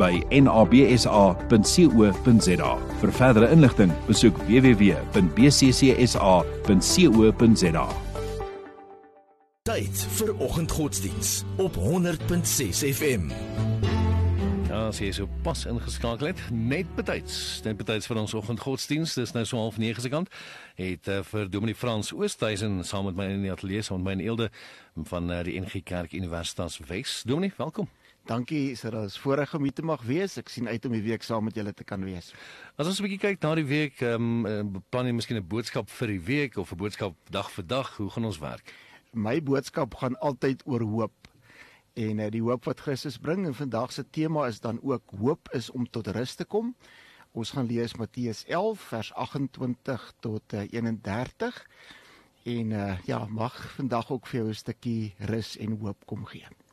by nabsa.co.za. Vir verdere inligting, besoek www.bccsa.co.za. Tyd vir oggendgodsdiens op 100.6 FM. Ja, sy is so pas ingeskakel het. Net betyds, net betyds vir ons oggendgodsdiens. Dis nou so half 9 se kant. Het uh, vir Dominee Frans Oosthuizen saam met my in die ateljee saam met my in Eelde van uh, die NG Kerk Universitas Wes. Dominee, welkom. Dankie, dit is voorreg om hier te mag wees. Ek sien uit om die week saam met julle te kan wees. As ons 'n bietjie kyk na die week, ehm um, beplan jy miskien 'n boodskap vir die week of 'n boodskap dag vir dag. Hoe gaan ons werk? My boodskap gaan altyd oor hoop. En uh, die hoop wat Christus bring en vandag se tema is dan ook hoop is om tot rus te kom. Ons gaan lees Matteus 11 vers 28 tot uh, 31. En uh, ja, mag vandag ook vir jou 'n stukkie rus en hoop kom gee.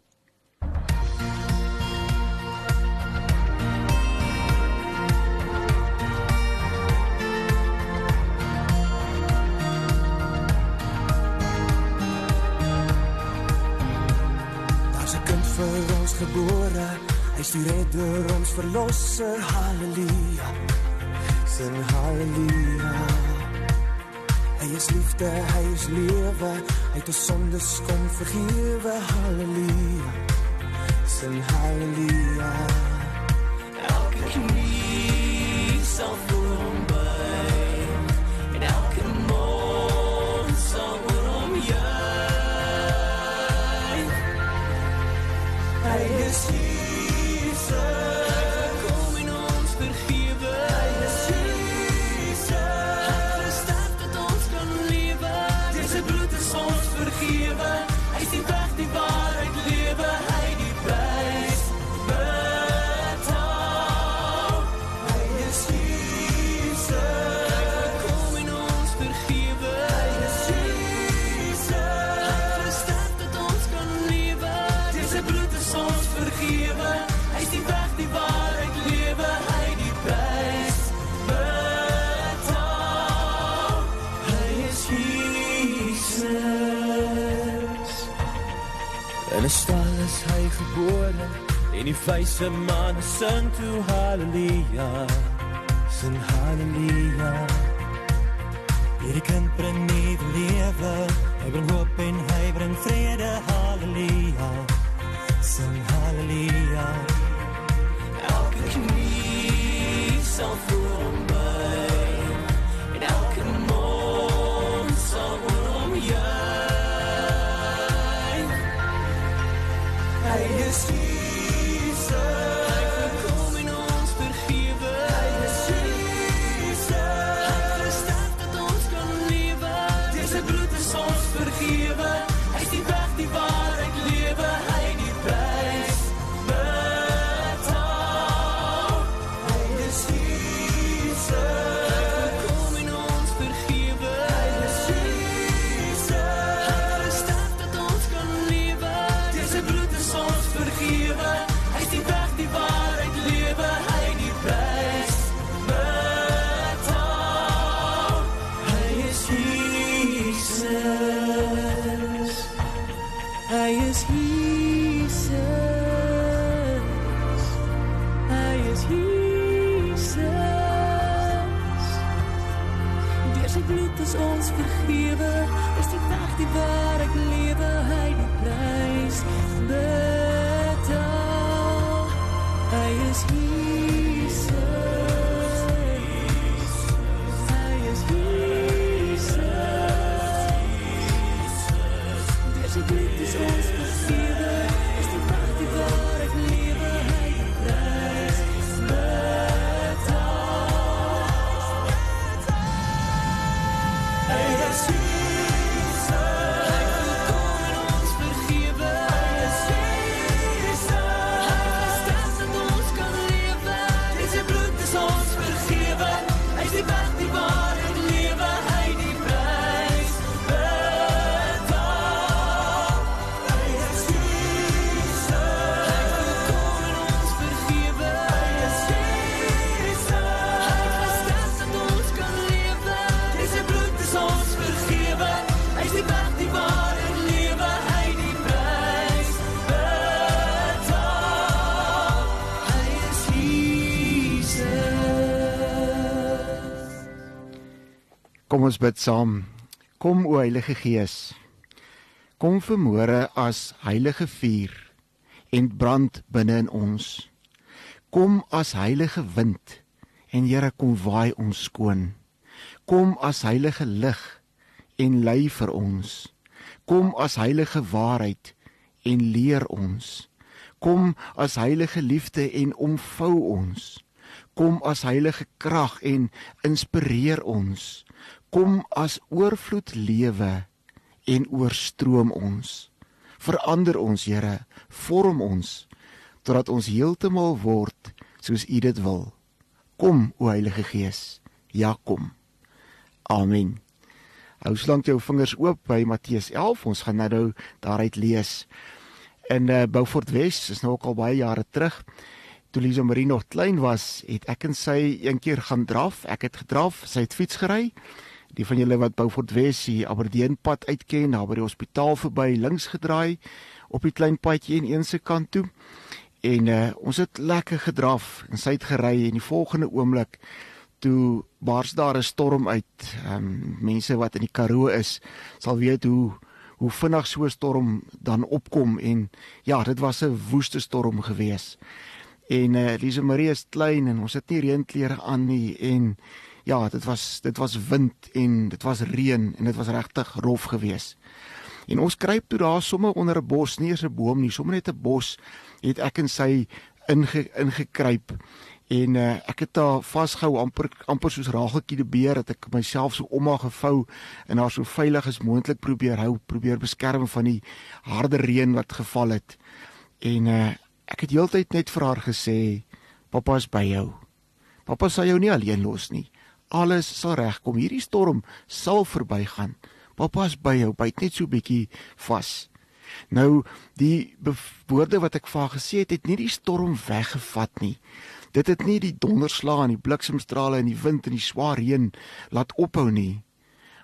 Vir ons gebore. Hy stuur redder ons verlosser. Halleluja. Sing halleluja. Hy is liefde, hy is lewe. Hy het ons sondes kom vergewe. Halleluja. Sing halleluja. Elke knie sal En 'n stal is hy gebore en die wyse man sing toe haleluja. Sing haleluja. Hierdie kind bring nuwe lewe. Hy bring hoop en hy bring vrede. Halleluja. Sing halleluja. Elke knie sal voor hom is Jesus. Kom ons bid saam. Kom o Heilige Gees. Kom vermore as heilige vuur en brand binne in ons. Kom as heilige wind en Here kom waai ons skoon. Kom as heilige lig en lei vir ons. Kom as heilige waarheid en leer ons. Kom as heilige liefde en omvou ons. Kom as heilige krag en inspireer ons. Kom as oorvloed lewe en oorstroom ons. Verander ons, Here, vorm ons totdat ons heeltemal word soos U dit wil. Kom, o Heilige Gees. Ja, kom. Amen. Hou slank jou vingers oop by Matteus 11. Ons gaan nou daaruit lees. In uh, Beaufort Wes is nou ook al baie jare terug. Toe Lisa Marie nog klein was, het ek en sy een keer gaan draf. Ek het gedraf, sy het fiets gery. Die van julle wat Beaufort Wes hier Aberdeen pad uitken, daar by die hospitaal verby links gedraai op die klein padjie en een se kant toe. En uh, ons het lekker gedraf en sy het gery en die volgende oomblik toe bars daar 'n storm uit. Ehm um, mense wat in die Karoo is, sal weet hoe hoe vinnig so 'n storm dan opkom en ja, dit was 'n woeste storm gewees. En eh uh, Lise Marie is klein en ons het nie reënklere aan nie en ja, dit was dit was wind en dit was reën en dit was regtig rof gewees. En ons kruip toe daar sommer onder 'n bos, nie eens 'n boom nie, sommer net 'n bos, het ek en sy inge, ingekruip en uh, ek het daar vasgehou amper amper soos Rageltjie die beer dat ek myself so om haar gevou en haar so veilig as moontlik probeer hou, probeer beskerm van die harde reën wat geval het. En uh, ek het heeltyd net vir haar gesê, "Pappa is by jou. Pappa sal jou nie alleen los nie. Alles sal regkom. Hierdie storm sal verbygaan. Pappa is by jou. Byt net so bietjie vas." Nou die woorde wat ek vir haar gesê het, het nie die storm weggevat nie. Dit het nie die donderslae en die bliksemstrale en die wind en die swaar reën laat ophou nie.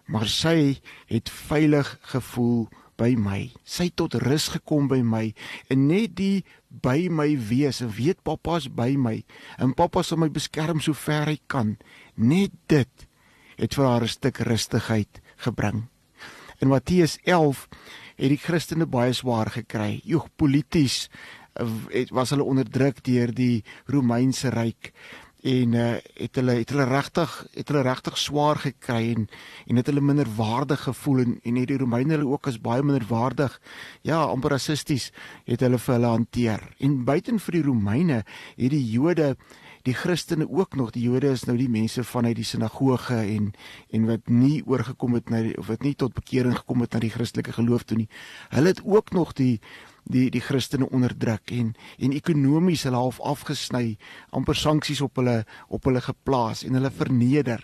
Maar sy het veilig gevoel by my. Sy het tot rus gekom by my en net die by my wees en weet pappa's by my en pappa sal my beskerm so ver hy kan. Net dit het vir haar 'n stuk rustigheid gebring. In Matteus 11 het die Christene baie swaar gekry. Joeg polities het was hulle onderdruk deur die Romeinse ryk en uh, het hulle het hulle regtig het hulle regtig swaar gekry en en het hulle minderwaardig gevoel en en die Romeine hulle ook as baie minderwaardig ja amper rassisties het hulle vir hulle hanteer. En buiten vir die Romeine het die Jode die Christene ook nog die Jode is nou die mense vanuit die sinagoge en en wat nie oorgekom het na die, of wat nie tot bekering gekom het na die Christelike geloof toe nie hulle het ook nog die die die Christene onderdruk en en ekonomies hulle half afgesny, amper sanksies op hulle op hulle geplaas en hulle verneder.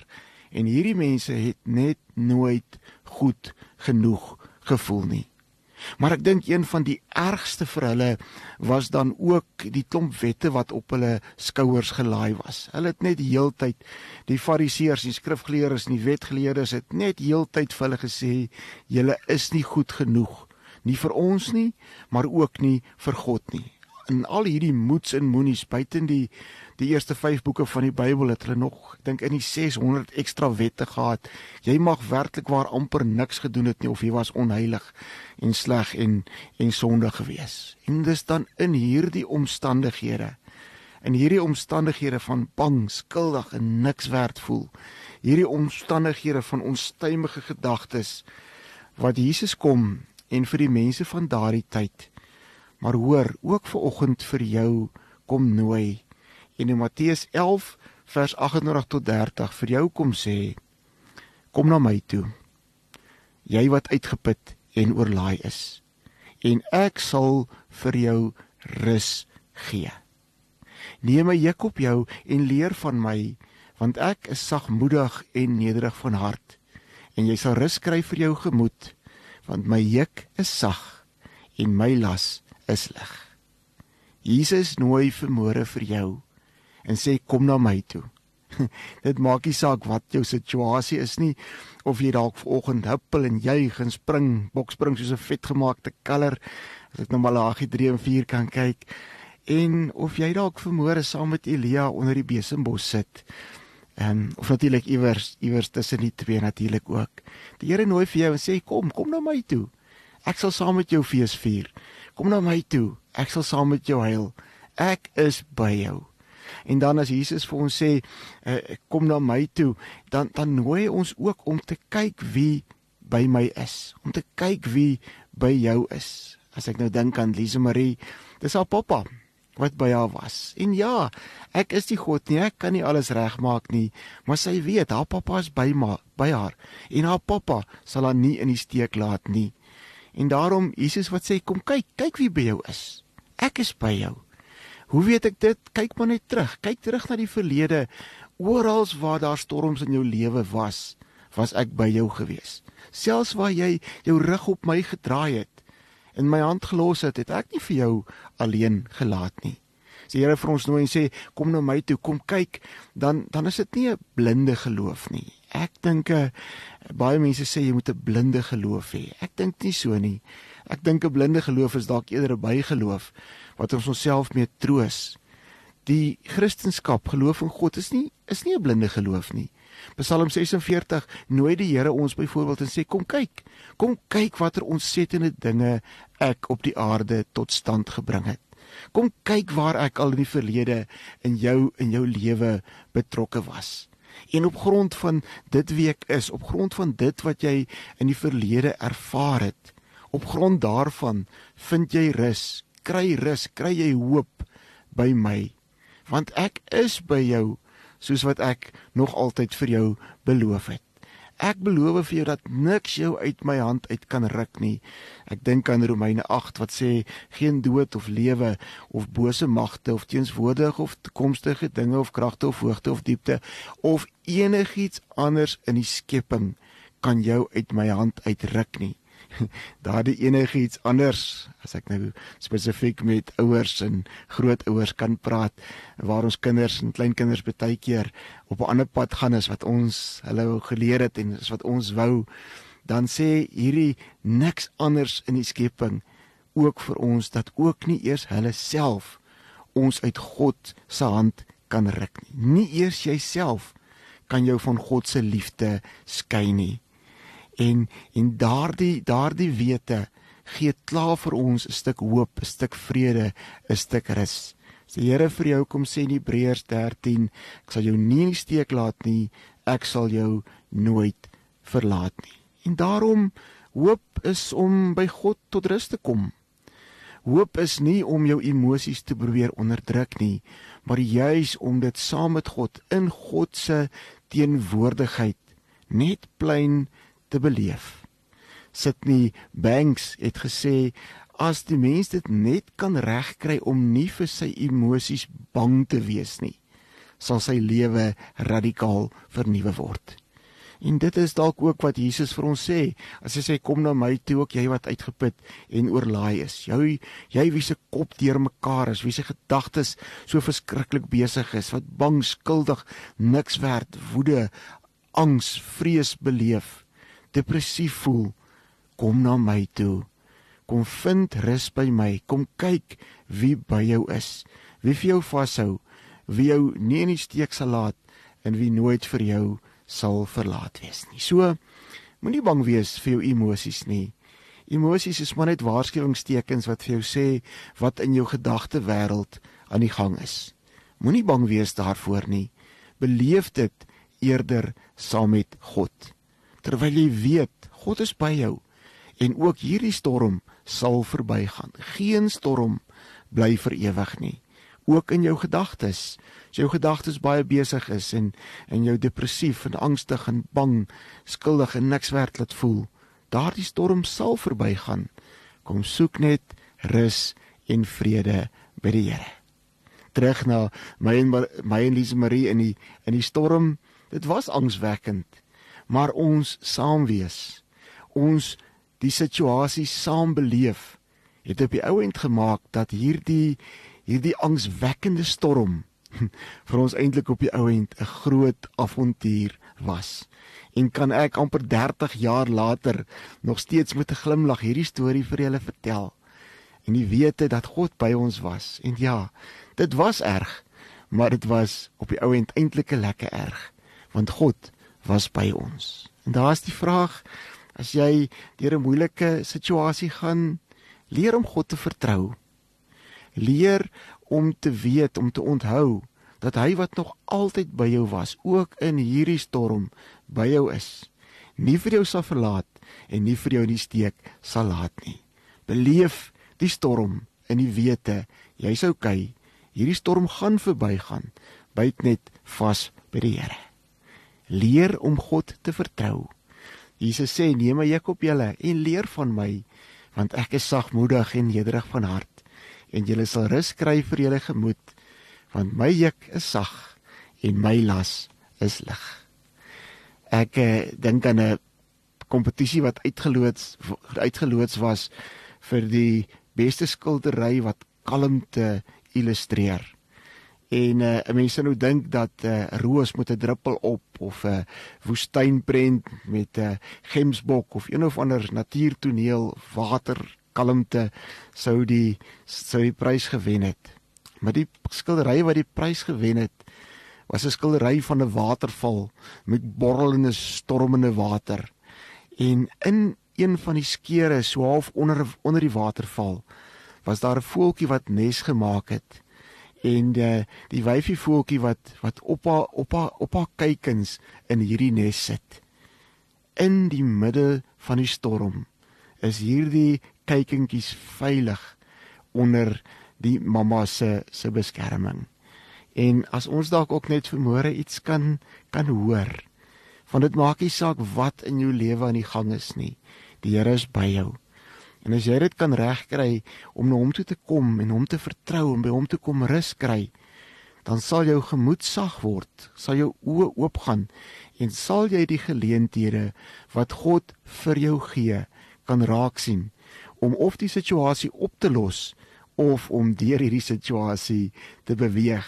En hierdie mense het net nooit goed genoeg gevoel nie. Maar ek dink een van die ergste vir hulle was dan ook die klomp wette wat op hulle skouers gelaai was. Hulle het net die heeltyd die fariseërs, die skrifgeleerdes en die wetgeleerdes het net heeltyd vir hulle gesê julle is nie goed genoeg nie vir ons nie, maar ook nie vir God nie. In al hierdie moeds en moenies buiten die die eerste 5 boeke van die Bybel het hulle nog, ek dink in die 600 ekstra wette gehad. Jy mag werklik waar amper niks gedoen het nie of jy was onheilig en sleg en en sondig gewees. En dis dan in hierdie omstandighede in hierdie omstandighede van bang, skuldig en niks werd voel. Hierdie omstandighede van onstuimige gedagtes wat Jesus kom en vir die mense van daardie tyd. Maar hoor, ook vir oggend vir jou kom nooi. En in Matteus 11 vers 28 tot 30 vir jou kom sê: Kom na my toe. Jy wat uitgeput en oorlaai is, en ek sal vir jou rus gee. Neem my juk op jou en leer van my, want ek is sagmoedig en nederig van hart, en jy sal rus kry vir jou gemoed want my juk is sag en my las is lig. Jesus nooi vermore vir jou en sê kom na my toe. Dit maak nie saak wat jou situasie is nie of jy dalk vanoggend huppel en juig en spring, bokspring soos 'n vetgemaakte kaller as ek nou Malagi 3 en 4 kan kyk en of jy dalk vermore saam met Elia onder die besembos sit Ehm um, of natuurlik iewers iewers tussen die twee natuurlik ook. Die Here nooi vir jou en sê kom, kom na my toe. Ek sal saam met jou fees vier. Kom na my toe. Ek sal saam met jou huil. Ek is by jou. En dan as Jesus vir ons sê, uh, kom na my toe, dan dan nooi hy ons ook om te kyk wie by my is, om te kyk wie by jou is. As ek nou dink aan Lise Marie, dis haar pappa wat by haar was. En ja, ek is die God nie, ek kan nie alles regmaak nie, maar sy weet haar pappa is by ma, by haar en haar pappa sal haar nie in die steek laat nie. En daarom Jesus wat sê kom kyk, kyk wie by jou is. Ek is by jou. Hoe weet ek dit? Kyk maar net terug. Kyk terug na die verlede. Oral waar daar storms in jou lewe was, was ek by jou gewees. Selfs waar jy jou rug op my gedraai het en my hand gelos het, het ek nie vir jou alleen gelaat nie. As die Here vir ons nooi en sê kom na my toe, kom kyk, dan dan is dit nie 'n blinde geloof nie. Ek dink uh, baie mense sê jy moet 'n blinde geloof hê. Ek dink nie so nie. Ek dink 'n blinde geloof is dalk eerder 'n bygeloof wat ons onsself mee troos. Die Christendom, geloof in God is nie is nie 'n blinde geloof nie. Psalm 46 nooi die Here ons byvoorbeeld en sê kom kyk. Kom kyk watter ontsettende dinge ek op die aarde tot stand gebring het. Kom kyk waar ek al in die verlede in jou in jou lewe betrokke was. En op grond van dit wie ek is, op grond van dit wat jy in die verlede ervaar het, op grond daarvan vind jy rus, kry rus, kry jy hoop by my. Want ek is by jou soos wat ek nog altyd vir jou beloof het. Ek beloof vir jou dat niks jou uit my hand uit kan ruk nie. Ek dink aan Romeine 8 wat sê geen dood of lewe of bose magte of teenswoordige of toekomstige dinge of kragte of hoogte of diepte of enigiets anders in die skepping kan jou uit my hand uitruk nie. daardie enigiets anders as ek nou spesifiek met ouers en grootouers kan praat waar ons kinders en kleinkinders baie keer op 'n ander pad gaan as wat ons hulle geleer het en as wat ons wou dan sê hierdie niks anders in die skepping ook vir ons dat ook nie eers hulle self ons uit God se hand kan ruk nie. Nie eers jouself kan jou van God se liefde skei nie en en daardie daardie wete gee klaar vir ons 'n stuk hoop, 'n stuk vrede, 'n stuk rus. As die Here vir jou kom sê in Hebreërs 13, ek sal jou nie in die steek laat nie, ek sal jou nooit verlaat nie. En daarom hoop is om by God tot rus te kom. Hoop is nie om jou emosies te probeer onderdruk nie, maar juis om dit saam met God in God se teenwoordigheid net plain te beleef. Sydney Banks het gesê as die mens dit net kan regkry om nie vir sy emosies bang te wees nie, sal sy lewe radikaal vernuwe word. En dit is dalk ook wat Jesus vir ons sê. As hy sê kom na my toe ook jy wat uitgeput en oorlaai is. Jy jy wie se kop deurmekaar is, wie se gedagtes so verskriklik besig is, wat bang, skuldig, niks werd, woede, angs, vrees beleef depressief voel, kom na my toe. Kom vind rus by my. Kom kyk wie by jou is. Wie vir jou vashou, wie jou nie in die steek sal laat en wie nooit vir jou sal verlaat wees nie. So moenie bang wees vir jou emosies nie. Emosies is maar net waarskuwingstekens wat vir jou sê wat in jou gedagte wêreld aan die gang is. Moenie bang wees daarvoor nie. Beleef dit eerder saam met God terwyl jy weet God is by jou en ook hierdie storm sal verbygaan. Geen storm bly vir ewig nie. Ook in jou gedagtes. As jou gedagtes baie besig is en en jou depressief en angstig en bang, skuldig en niks werd laat voel, daardie storm sal verbygaan. Kom soek net rus en vrede by die Here. Terug na my en my en Lise Marie in die in die storm. Dit was angswekkend maar ons saam wees. Ons die situasie saam beleef het op die ou end gemaak dat hierdie hierdie angswekkende storm vir ons eintlik op die ou end 'n groot avontuur was. En kan ek amper 30 jaar later nog steeds met 'n glimlag hierdie storie vir julle vertel. En die wete dat God by ons was. En ja, dit was erg, maar dit was op die ou end eintlik 'n lekker erg want God was by ons. En daar's die vraag as jy deur 'n moeilike situasie gaan, leer om God te vertrou. Leer om te weet, om te onthou dat hy wat nog altyd by jou was, ook in hierdie storm by jou is. Nie vir jou sal verlaat en nie vir jou in die steek sal laat nie. Beleef die storm in die wete jy's oukei. Hierdie storm gaan verbygaan. Byt net vas by die Here. Leer om God te vertrou. Jesus sê: "Neem my juk op julle en leer van my, want ek is sagmoedig en nederig van hart, en julle sal rus kry vir julle gemoed, want my juk is sag en my las is lig." Ek eh, dink aan 'n kompetisie wat uitgeloods uitgeloods was vir die beste skildery wat kalmte illustreer. En uh, 'n mens sou nou dink dat 'n uh, roos met 'n druppel op of 'n uh, woestynprent met 'n uh, gemsbok of een of ander natuurtoneel water kalmte sou die sou die prys gewen het. Maar die skildery wat die prys gewen het was 'n skildery van 'n waterval met borrelende stormende water. En in een van die skeure so half onder onder die waterval was daar 'n voeltjie wat nes gemaak het en die die wyfie voeltjie wat wat op haar op haar op haar kykens in hierdie nes sit. In die middel van die storm is hierdie kykentjies veilig onder die mamma se se beskerming. En as ons dalk ook net vermoere iets kan kan hoor, want dit maak nie saak wat in jou lewe aan die gang is nie. Die Here is by jou. En as jy dit kan regkry om na hom toe te kom en hom te vertrou en by hom te kom rus kry, dan sal jou gemoed sag word, sal jou oë oopgaan en sal jy die geleenthede wat God vir jou gee kan raak sien om of die situasie op te los of om deur hierdie situasie te beweeg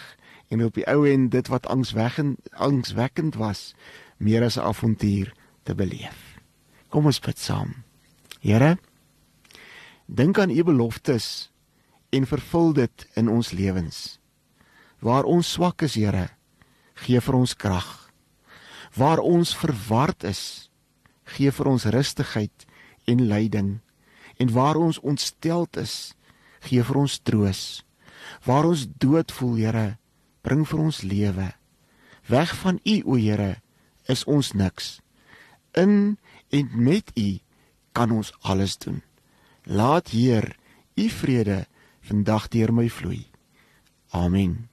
en op die ou end dit wat angswekkend angswekkend was meer as 'n avontuur te beleef. Kom ons bid saam. Here, dink aan u beloftes en vervul dit in ons lewens. Waar ons swak is, Here, gee vir ons krag. Waar ons verward is, gee vir ons rustigheid en leiding. En waar ons ontsteld is, gee vir ons troos. Waar ons dood voel, Here, bring vir ons lewe. Weg van U, o Here, is ons niks. In en met U kan ons alles doen. Laat Heer U vrede vandag deur my vloei. Amen.